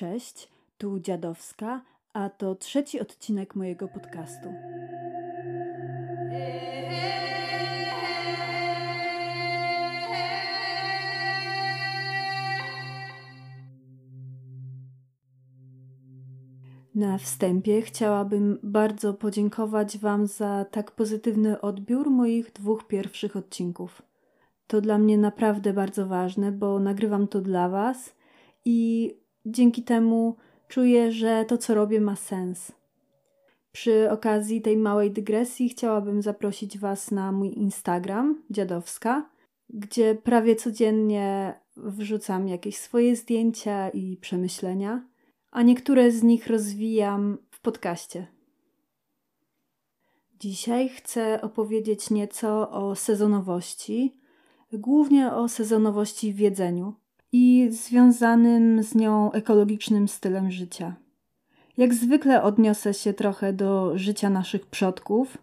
Cześć, tu Dziadowska, a to trzeci odcinek mojego podcastu. Na wstępie chciałabym bardzo podziękować Wam za tak pozytywny odbiór moich dwóch pierwszych odcinków. To dla mnie naprawdę bardzo ważne, bo nagrywam to dla Was i dzięki temu czuję, że to, co robię, ma sens. Przy okazji tej małej dygresji chciałabym zaprosić Was na mój Instagram, dziadowska, gdzie prawie codziennie wrzucam jakieś swoje zdjęcia i przemyślenia, a niektóre z nich rozwijam w podcaście. Dzisiaj chcę opowiedzieć nieco o sezonowości, głównie o sezonowości w jedzeniu i związanym z nią ekologicznym stylem życia. Jak zwykle odniosę się trochę do życia naszych przodków,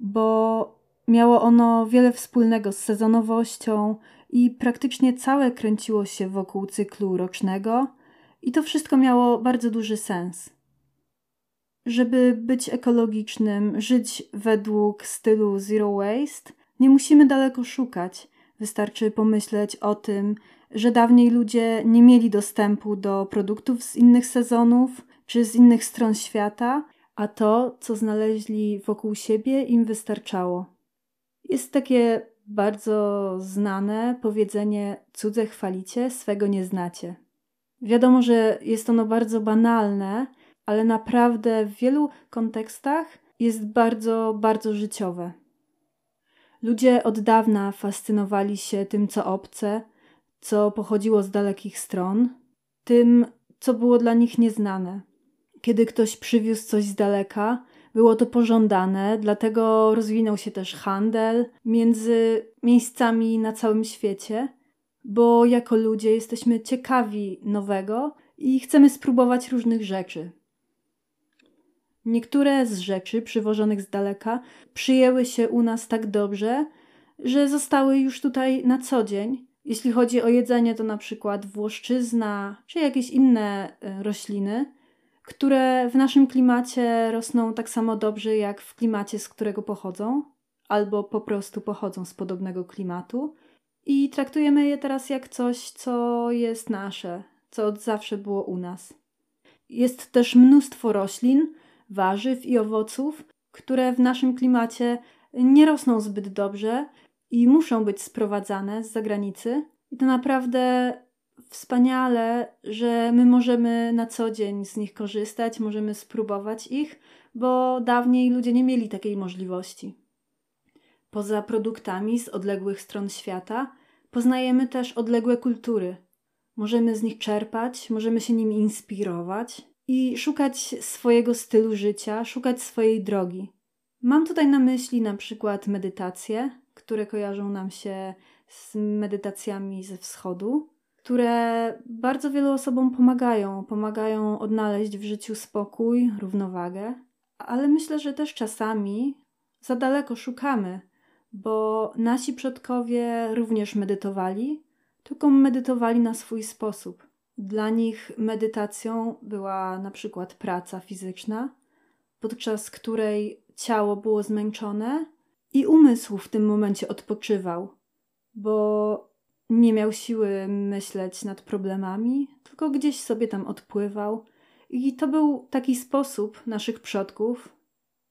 bo miało ono wiele wspólnego z sezonowością i praktycznie całe kręciło się wokół cyklu rocznego, i to wszystko miało bardzo duży sens. Żeby być ekologicznym, żyć według stylu zero waste, nie musimy daleko szukać. Wystarczy pomyśleć o tym, że dawniej ludzie nie mieli dostępu do produktów z innych sezonów czy z innych stron świata, a to, co znaleźli wokół siebie, im wystarczało. Jest takie bardzo znane powiedzenie: cudze chwalicie, swego nie znacie. Wiadomo, że jest ono bardzo banalne, ale naprawdę w wielu kontekstach jest bardzo, bardzo życiowe. Ludzie od dawna fascynowali się tym, co obce, co pochodziło z dalekich stron, tym, co było dla nich nieznane. Kiedy ktoś przywiózł coś z daleka, było to pożądane, dlatego rozwinął się też handel między miejscami na całym świecie, bo jako ludzie jesteśmy ciekawi nowego i chcemy spróbować różnych rzeczy. Niektóre z rzeczy przywożonych z daleka przyjęły się u nas tak dobrze, że zostały już tutaj na co dzień. Jeśli chodzi o jedzenie, to na przykład włoszczyzna czy jakieś inne e, rośliny, które w naszym klimacie rosną tak samo dobrze jak w klimacie, z którego pochodzą, albo po prostu pochodzą z podobnego klimatu. I traktujemy je teraz jak coś, co jest nasze, co od zawsze było u nas. Jest też mnóstwo roślin, warzyw i owoców, które w naszym klimacie nie rosną zbyt dobrze i muszą być sprowadzane z zagranicy. I to naprawdę wspaniale, że my możemy na co dzień z nich korzystać, możemy spróbować ich, bo dawniej ludzie nie mieli takiej możliwości. Poza produktami z odległych stron świata, poznajemy też odległe kultury. Możemy z nich czerpać, możemy się nimi inspirować i szukać swojego stylu życia, szukać swojej drogi. Mam tutaj na myśli na przykład medytacje, które kojarzą nam się z medytacjami ze wschodu, które bardzo wielu osobom pomagają, pomagają odnaleźć w życiu spokój, równowagę, ale myślę, że też czasami za daleko szukamy, bo nasi przodkowie również medytowali, tylko medytowali na swój sposób. Dla nich medytacją była na przykład praca fizyczna, podczas której ciało było zmęczone i umysł w tym momencie odpoczywał, bo nie miał siły myśleć nad problemami, tylko gdzieś sobie tam odpływał. I to był taki sposób naszych przodków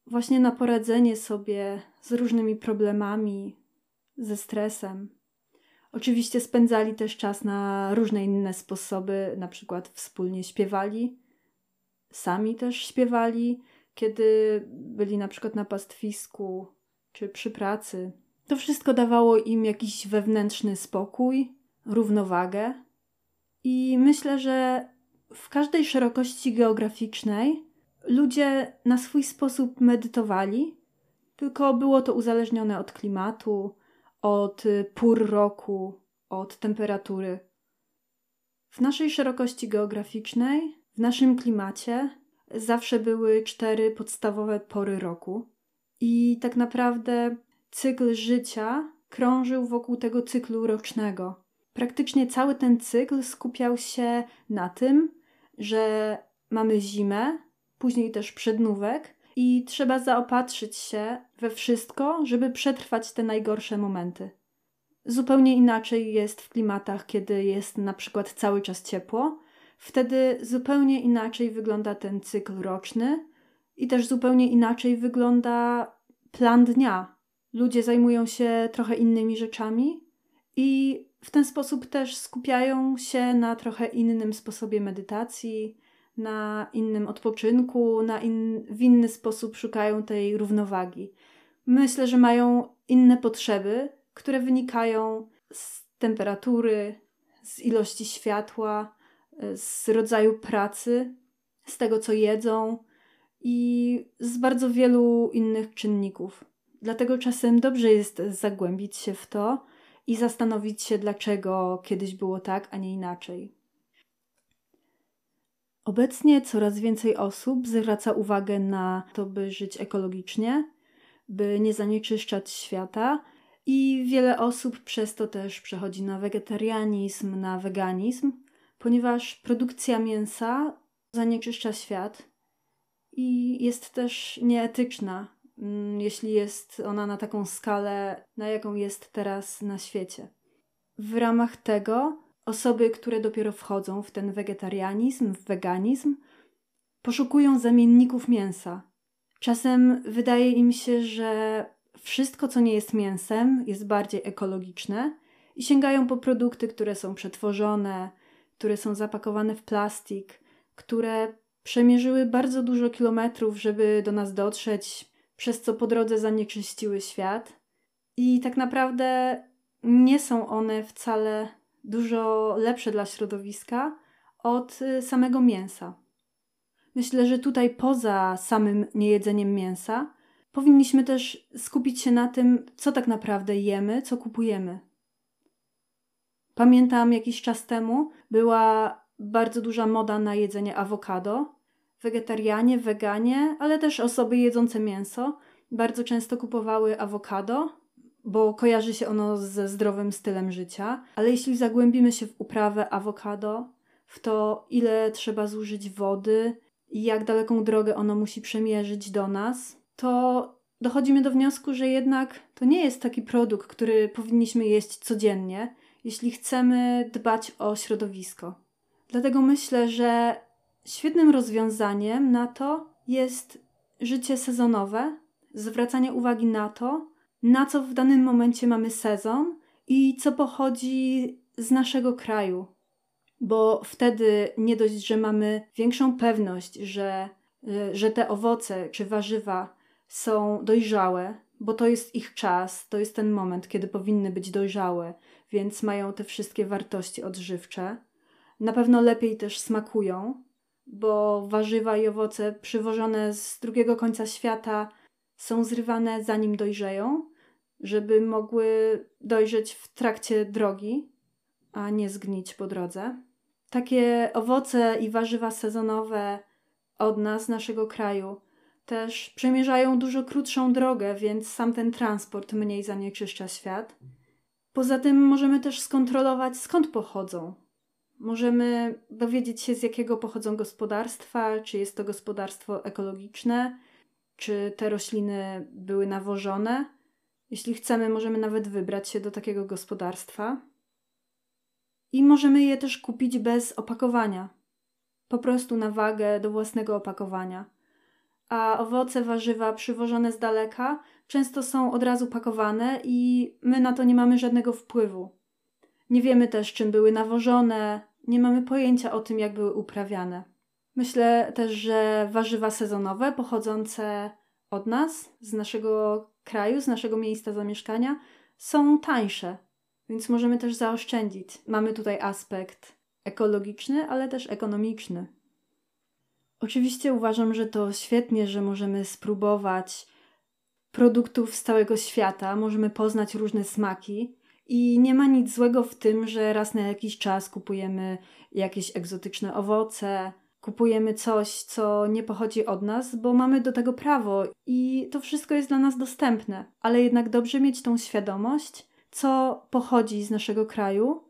właśnie na poradzenie sobie z różnymi problemami, ze stresem. Oczywiście spędzali też czas na różne inne sposoby, na przykład wspólnie śpiewali, sami też śpiewali, kiedy byli na przykład na pastwisku czy przy pracy. To wszystko dawało im jakiś wewnętrzny spokój, równowagę. I myślę, że w każdej szerokości geograficznej ludzie na swój sposób medytowali, tylko było to uzależnione od klimatu, od pór roku, od temperatury. W naszej szerokości geograficznej, w naszym klimacie, zawsze były cztery podstawowe pory roku. I tak naprawdę cykl życia krążył wokół tego cyklu rocznego. Praktycznie cały ten cykl skupiał się na tym, że mamy zimę, później też przednówek i trzeba zaopatrzyć się we wszystko, żeby przetrwać te najgorsze momenty. Zupełnie inaczej jest w klimatach, kiedy jest na przykład cały czas ciepło. Wtedy zupełnie inaczej wygląda ten cykl roczny i też zupełnie inaczej wygląda plan dnia. Ludzie zajmują się trochę innymi rzeczami i w ten sposób też skupiają się na trochę innym sposobie medytacji, na innym odpoczynku, na in, w inny sposób szukają tej równowagi. Myślę, że mają inne potrzeby, które wynikają z temperatury, z ilości światła, z rodzaju pracy, z tego co jedzą i z bardzo wielu innych czynników. Dlatego czasem dobrze jest zagłębić się w to i zastanowić się, dlaczego kiedyś było tak, a nie inaczej. Obecnie coraz więcej osób zwraca uwagę na to, by żyć ekologicznie, by nie zanieczyszczać świata, i wiele osób przez to też przechodzi na wegetarianizm, na weganizm, ponieważ produkcja mięsa zanieczyszcza świat i jest też nieetyczna, mm, jeśli jest ona na taką skalę, na jaką jest teraz na świecie. W ramach tego osoby, które dopiero wchodzą w ten wegetarianizm, w weganizm, poszukują zamienników mięsa. Czasem wydaje im się, że wszystko, co nie jest mięsem, jest bardziej ekologiczne i sięgają po produkty, które są przetworzone, które są zapakowane w plastik, które przemierzyły bardzo dużo kilometrów, żeby do nas dotrzeć, przez co po drodze zanieczyściły świat. I tak naprawdę nie są one wcale dużo lepsze dla środowiska od y, samego mięsa. Myślę, że tutaj poza samym niejedzeniem mięsa powinniśmy też skupić się na tym, co tak naprawdę jemy, co kupujemy. Pamiętam jakiś czas temu była bardzo duża moda na jedzenie awokado. Wegetarianie, weganie, ale też osoby jedzące mięso bardzo często kupowały awokado, bo kojarzy się ono ze zdrowym stylem życia. Ale jeśli zagłębimy się w uprawę awokado, w to ile trzeba zużyć wody i jak daleką drogę ono musi przemierzyć do nas, to dochodzimy do wniosku, że jednak to nie jest taki produkt, który powinniśmy jeść codziennie, jeśli chcemy dbać o środowisko. Dlatego myślę, że świetnym rozwiązaniem na to jest życie sezonowe, zwracanie uwagi na to, na co w danym momencie mamy sezon i co pochodzi z naszego kraju. Bo wtedy nie dość, że mamy większą pewność, że, że te owoce czy warzywa są dojrzałe, bo to jest ich czas, to jest ten moment, kiedy powinny być dojrzałe, więc mają te wszystkie wartości odżywcze. Na pewno lepiej też smakują, bo warzywa i owoce przywożone z drugiego końca świata są zrywane zanim dojrzeją, żeby mogły dojrzeć w trakcie drogi, a nie zgnić po drodze. Takie owoce i warzywa sezonowe od nas, naszego kraju, też przemierzają dużo krótszą drogę, więc sam ten transport mniej zanieczyszcza świat. Poza tym możemy też skontrolować skąd pochodzą. Możemy dowiedzieć się z jakiego pochodzą gospodarstwa, czy jest to gospodarstwo ekologiczne, czy te rośliny były nawożone. Jeśli chcemy, możemy nawet wybrać się do takiego gospodarstwa. I możemy je też kupić bez opakowania. Po prostu na wagę do własnego opakowania a owoce, warzywa przywożone z daleka często są od razu pakowane i my na to nie mamy żadnego wpływu. Nie wiemy też, czym były nawożone, nie mamy pojęcia o tym, jak były uprawiane. Myślę też, że warzywa sezonowe pochodzące od nas, z naszego kraju, z naszego miejsca zamieszkania, są tańsze, więc możemy też zaoszczędzić. Mamy tutaj aspekt ekologiczny, ale też ekonomiczny. Oczywiście uważam, że to świetnie, że możemy spróbować produktów z całego świata, możemy poznać różne smaki i nie ma nic złego w tym, że raz na jakiś czas kupujemy jakieś egzotyczne owoce, kupujemy coś, co nie pochodzi od nas, bo mamy do tego prawo i to wszystko jest dla nas dostępne. Ale jednak dobrze mieć tą świadomość, co pochodzi z naszego kraju,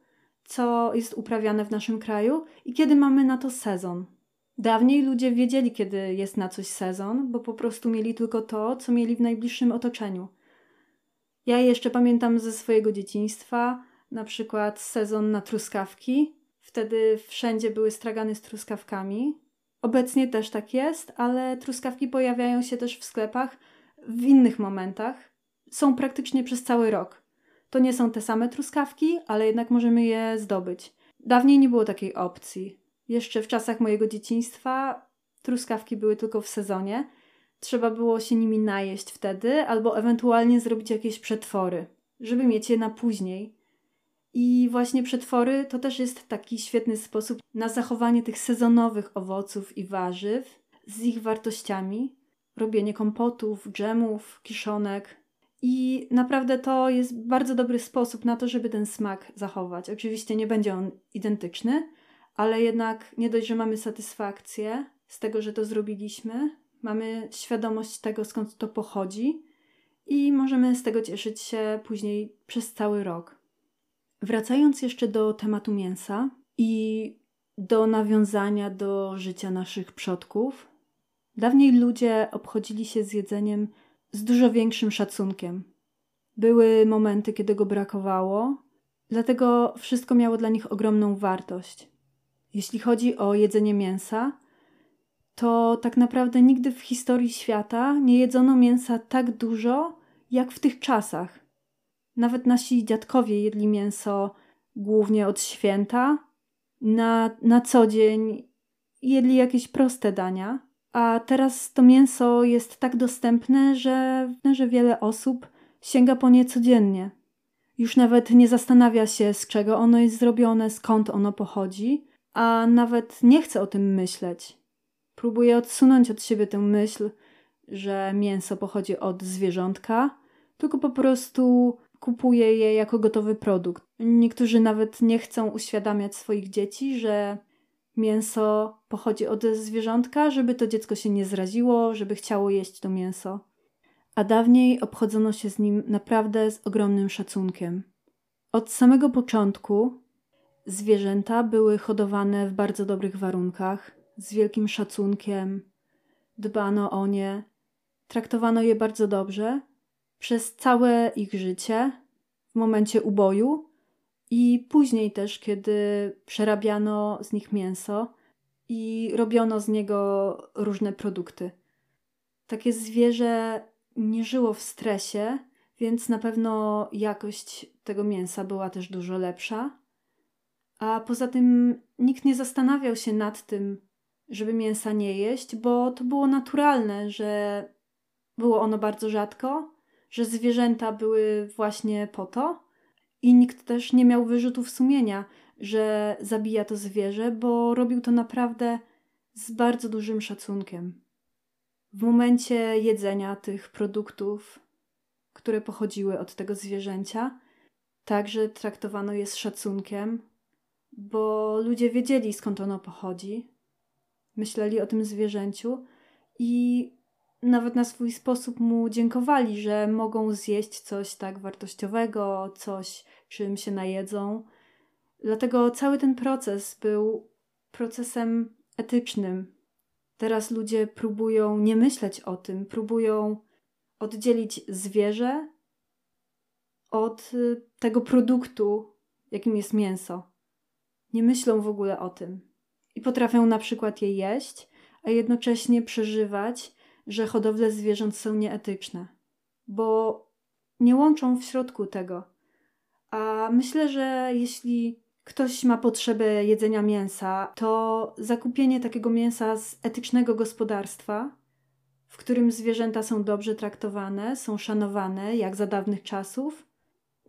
co jest uprawiane w naszym kraju i kiedy mamy na to sezon Dawniej ludzie wiedzieli, kiedy jest na coś sezon, bo po prostu mieli tylko to, co mieli w najbliższym otoczeniu. Ja jeszcze pamiętam ze swojego dzieciństwa, na przykład sezon na truskawki. Wtedy wszędzie były stragany z truskawkami. Obecnie też tak jest, ale truskawki pojawiają się też w sklepach w innych momentach. Są praktycznie przez cały rok. To nie są te same truskawki, ale jednak możemy je zdobyć. Dawniej nie było takiej opcji. Jeszcze w czasach mojego dzieciństwa truskawki były tylko w sezonie. Trzeba było się nimi najeść wtedy, albo ewentualnie zrobić jakieś przetwory, żeby mieć je na później. I właśnie przetwory to też jest taki świetny sposób na zachowanie tych sezonowych owoców i warzyw z ich wartościami. Robienie kompotów, dżemów, kiszonek. I naprawdę to jest bardzo dobry sposób na to, żeby ten smak zachować. Oczywiście nie będzie on identyczny, ale jednak nie dość, że mamy satysfakcję z tego, że to zrobiliśmy, mamy świadomość tego, skąd to pochodzi i możemy z tego cieszyć się później przez cały rok. Wracając jeszcze do tematu mięsa i do nawiązania do życia naszych przodków, dawniej ludzie obchodzili się z jedzeniem z dużo większym szacunkiem. Były momenty, kiedy go brakowało, dlatego wszystko miało dla nich ogromną wartość. Jeśli chodzi o jedzenie mięsa, to tak naprawdę nigdy w historii świata nie jedzono mięsa tak dużo jak w tych czasach. Nawet nasi dziadkowie jedli mięso głównie od święta. Na, na co dzień jedli jakieś proste dania, a teraz to mięso jest tak dostępne, że, że wiele osób sięga po nie codziennie. Już nawet nie zastanawia się, z czego ono jest zrobione, skąd ono pochodzi, a nawet nie chce o tym myśleć. Próbuje odsunąć od siebie tę myśl, że mięso pochodzi od zwierzątka, tylko po prostu kupuje je jako gotowy produkt. Niektórzy nawet nie chcą uświadamiać swoich dzieci, że mięso pochodzi od zwierzątka, żeby to dziecko się nie zraziło, żeby chciało jeść to mięso. A dawniej obchodzono się z nim naprawdę z ogromnym szacunkiem. Od samego początku zwierzęta były hodowane w bardzo dobrych warunkach, z wielkim szacunkiem, dbano o nie, traktowano je bardzo dobrze przez całe ich życie, w momencie uboju i później też, kiedy przerabiano z nich mięso i robiono z niego różne produkty. Takie zwierzę nie żyło w stresie, więc na pewno jakość tego mięsa była też dużo lepsza. A poza tym nikt nie zastanawiał się nad tym, żeby mięsa nie jeść, bo to było naturalne, że było ono bardzo rzadko że zwierzęta były właśnie po to i nikt też nie miał wyrzutów sumienia, że zabija to zwierzę, bo robił to naprawdę z bardzo dużym szacunkiem. W momencie jedzenia tych produktów, które pochodziły od tego zwierzęcia, także traktowano je z szacunkiem, bo ludzie wiedzieli skąd ono pochodzi, myśleli o tym zwierzęciu i nawet na swój sposób mu dziękowali, że mogą zjeść coś tak wartościowego, coś, czym się najedzą. Dlatego cały ten proces był procesem etycznym. Teraz ludzie próbują nie myśleć o tym, próbują oddzielić zwierzę od y, tego produktu, jakim jest mięso. Nie myślą w ogóle o tym. I potrafią na przykład je jeść, a jednocześnie przeżywać że hodowle zwierząt są nieetyczne, bo nie łączą w środku tego. A myślę, że jeśli ktoś ma potrzebę jedzenia mięsa, to zakupienie takiego mięsa z etycznego gospodarstwa, w którym zwierzęta są dobrze traktowane, są szanowane, jak za dawnych czasów,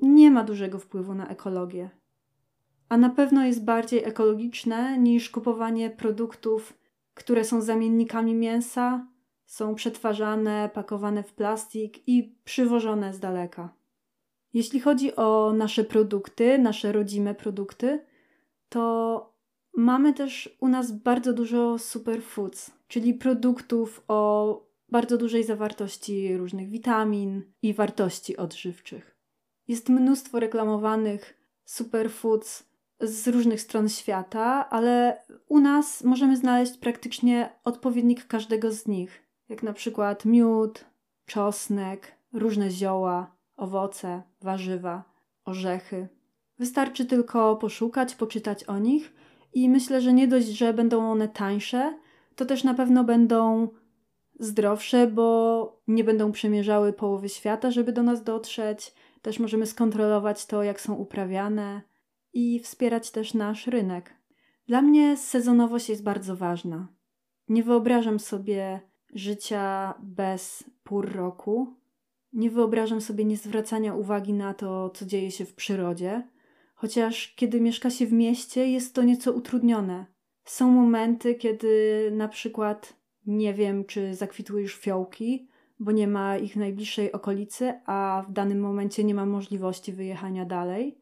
nie ma dużego wpływu na ekologię. A na pewno jest bardziej ekologiczne niż kupowanie produktów, które są zamiennikami mięsa, są przetwarzane, pakowane w plastik i przywożone z daleka. Jeśli chodzi o nasze produkty, nasze rodzime produkty, to mamy też u nas bardzo dużo superfoods, czyli produktów o bardzo dużej zawartości różnych witamin i wartości odżywczych. Jest mnóstwo reklamowanych superfoods z różnych stron świata, ale u nas możemy znaleźć praktycznie odpowiednik każdego z nich, jak na przykład miód, czosnek, różne zioła, owoce, warzywa, orzechy. Wystarczy tylko poszukać, poczytać o nich i myślę, że nie dość, że będą one tańsze, to też na pewno będą zdrowsze, bo nie będą przemierzały połowy świata, żeby do nas dotrzeć. Też możemy skontrolować to, jak są uprawiane i wspierać też nasz rynek. Dla mnie sezonowość jest bardzo ważna. Nie wyobrażam sobie życia bez pór roku. Nie wyobrażam sobie niezwracania uwagi na to, co dzieje się w przyrodzie, chociaż kiedy mieszka się w mieście, jest to nieco utrudnione. Są momenty, kiedy na przykład nie wiem, czy zakwitły już fiołki, bo nie ma ich w najbliższej okolicy, a w danym momencie nie ma możliwości wyjechania dalej.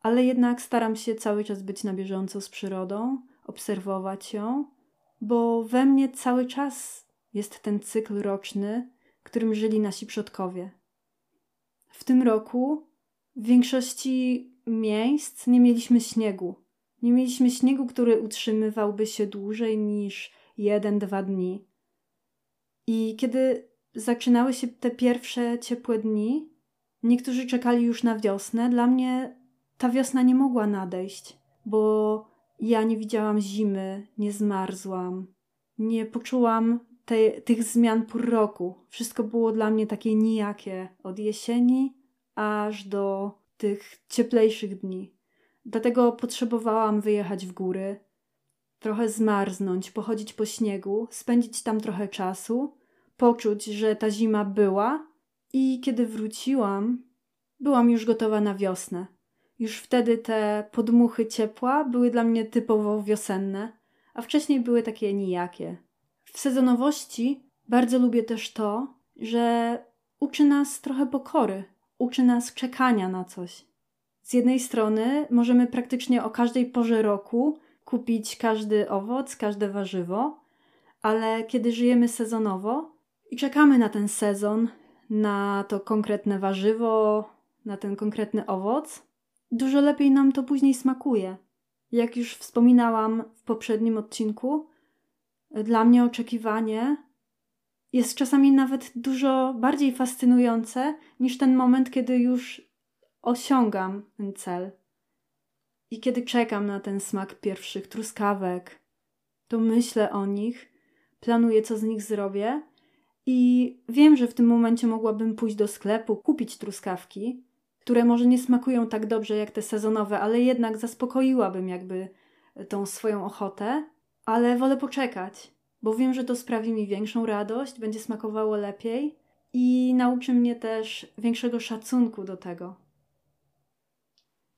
Ale jednak staram się cały czas być na bieżąco z przyrodą, obserwować ją, bo we mnie cały czas jest ten cykl roczny, którym żyli nasi przodkowie. W tym roku w większości miejsc nie mieliśmy śniegu. Nie mieliśmy śniegu, który utrzymywałby się dłużej niż jeden, dwa dni. I kiedy zaczynały się te pierwsze ciepłe dni, niektórzy czekali już na wiosnę. Dla mnie ta wiosna nie mogła nadejść, bo ja nie widziałam zimy, nie zmarzłam, nie poczułam te, tych zmian pór roku. Wszystko było dla mnie takie nijakie od jesieni aż do tych cieplejszych dni. Dlatego potrzebowałam wyjechać w góry, trochę zmarznąć, pochodzić po śniegu, spędzić tam trochę czasu, poczuć, że ta zima była i kiedy wróciłam, byłam już gotowa na wiosnę. Już wtedy te podmuchy ciepła były dla mnie typowo wiosenne, a wcześniej były takie nijakie. W sezonowości bardzo lubię też to, że uczy nas trochę pokory, uczy nas czekania na coś. Z jednej strony możemy praktycznie o każdej porze roku kupić każdy owoc, każde warzywo, ale kiedy żyjemy sezonowo i czekamy na ten sezon, na to konkretne warzywo, na ten konkretny owoc, dużo lepiej nam to później smakuje. Jak już wspominałam w poprzednim odcinku, dla mnie oczekiwanie jest czasami nawet dużo bardziej fascynujące niż ten moment, kiedy już osiągam ten cel. I kiedy czekam na ten smak pierwszych truskawek, to myślę o nich, planuję, co z nich zrobię. I wiem, że w tym momencie mogłabym pójść do sklepu, kupić truskawki, które może nie smakują tak dobrze jak te sezonowe, ale jednak zaspokoiłabym jakby tą swoją ochotę, ale wolę poczekać, bo wiem, że to sprawi mi większą radość, będzie smakowało lepiej i nauczy mnie też większego szacunku do tego.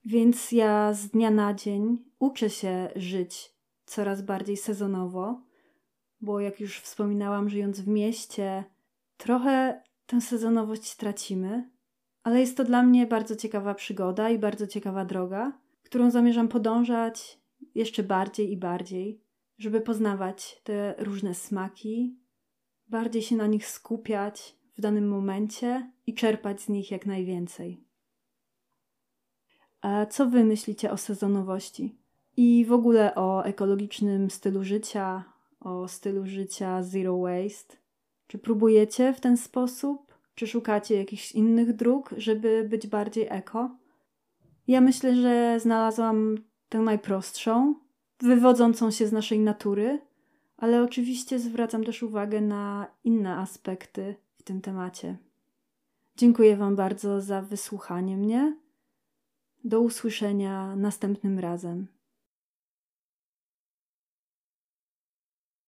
Więc ja z dnia na dzień uczę się żyć coraz bardziej sezonowo, bo jak już wspominałam, żyjąc w mieście, trochę tę sezonowość tracimy, ale jest to dla mnie bardzo ciekawa przygoda i bardzo ciekawa droga, którą zamierzam podążać jeszcze bardziej i bardziej, żeby poznawać te różne smaki, bardziej się na nich skupiać w danym momencie i czerpać z nich jak najwięcej. A co wy myślicie o sezonowości? I w ogóle o ekologicznym stylu życia, o stylu życia zero waste? Czy próbujecie w ten sposób? Czy szukacie jakichś innych dróg, żeby być bardziej eko? Ja myślę, że znalazłam tę najprostszą, wywodzącą się z naszej natury, ale oczywiście zwracam też uwagę na inne aspekty w tym temacie. Dziękuję Wam bardzo za wysłuchanie mnie. Do usłyszenia następnym razem.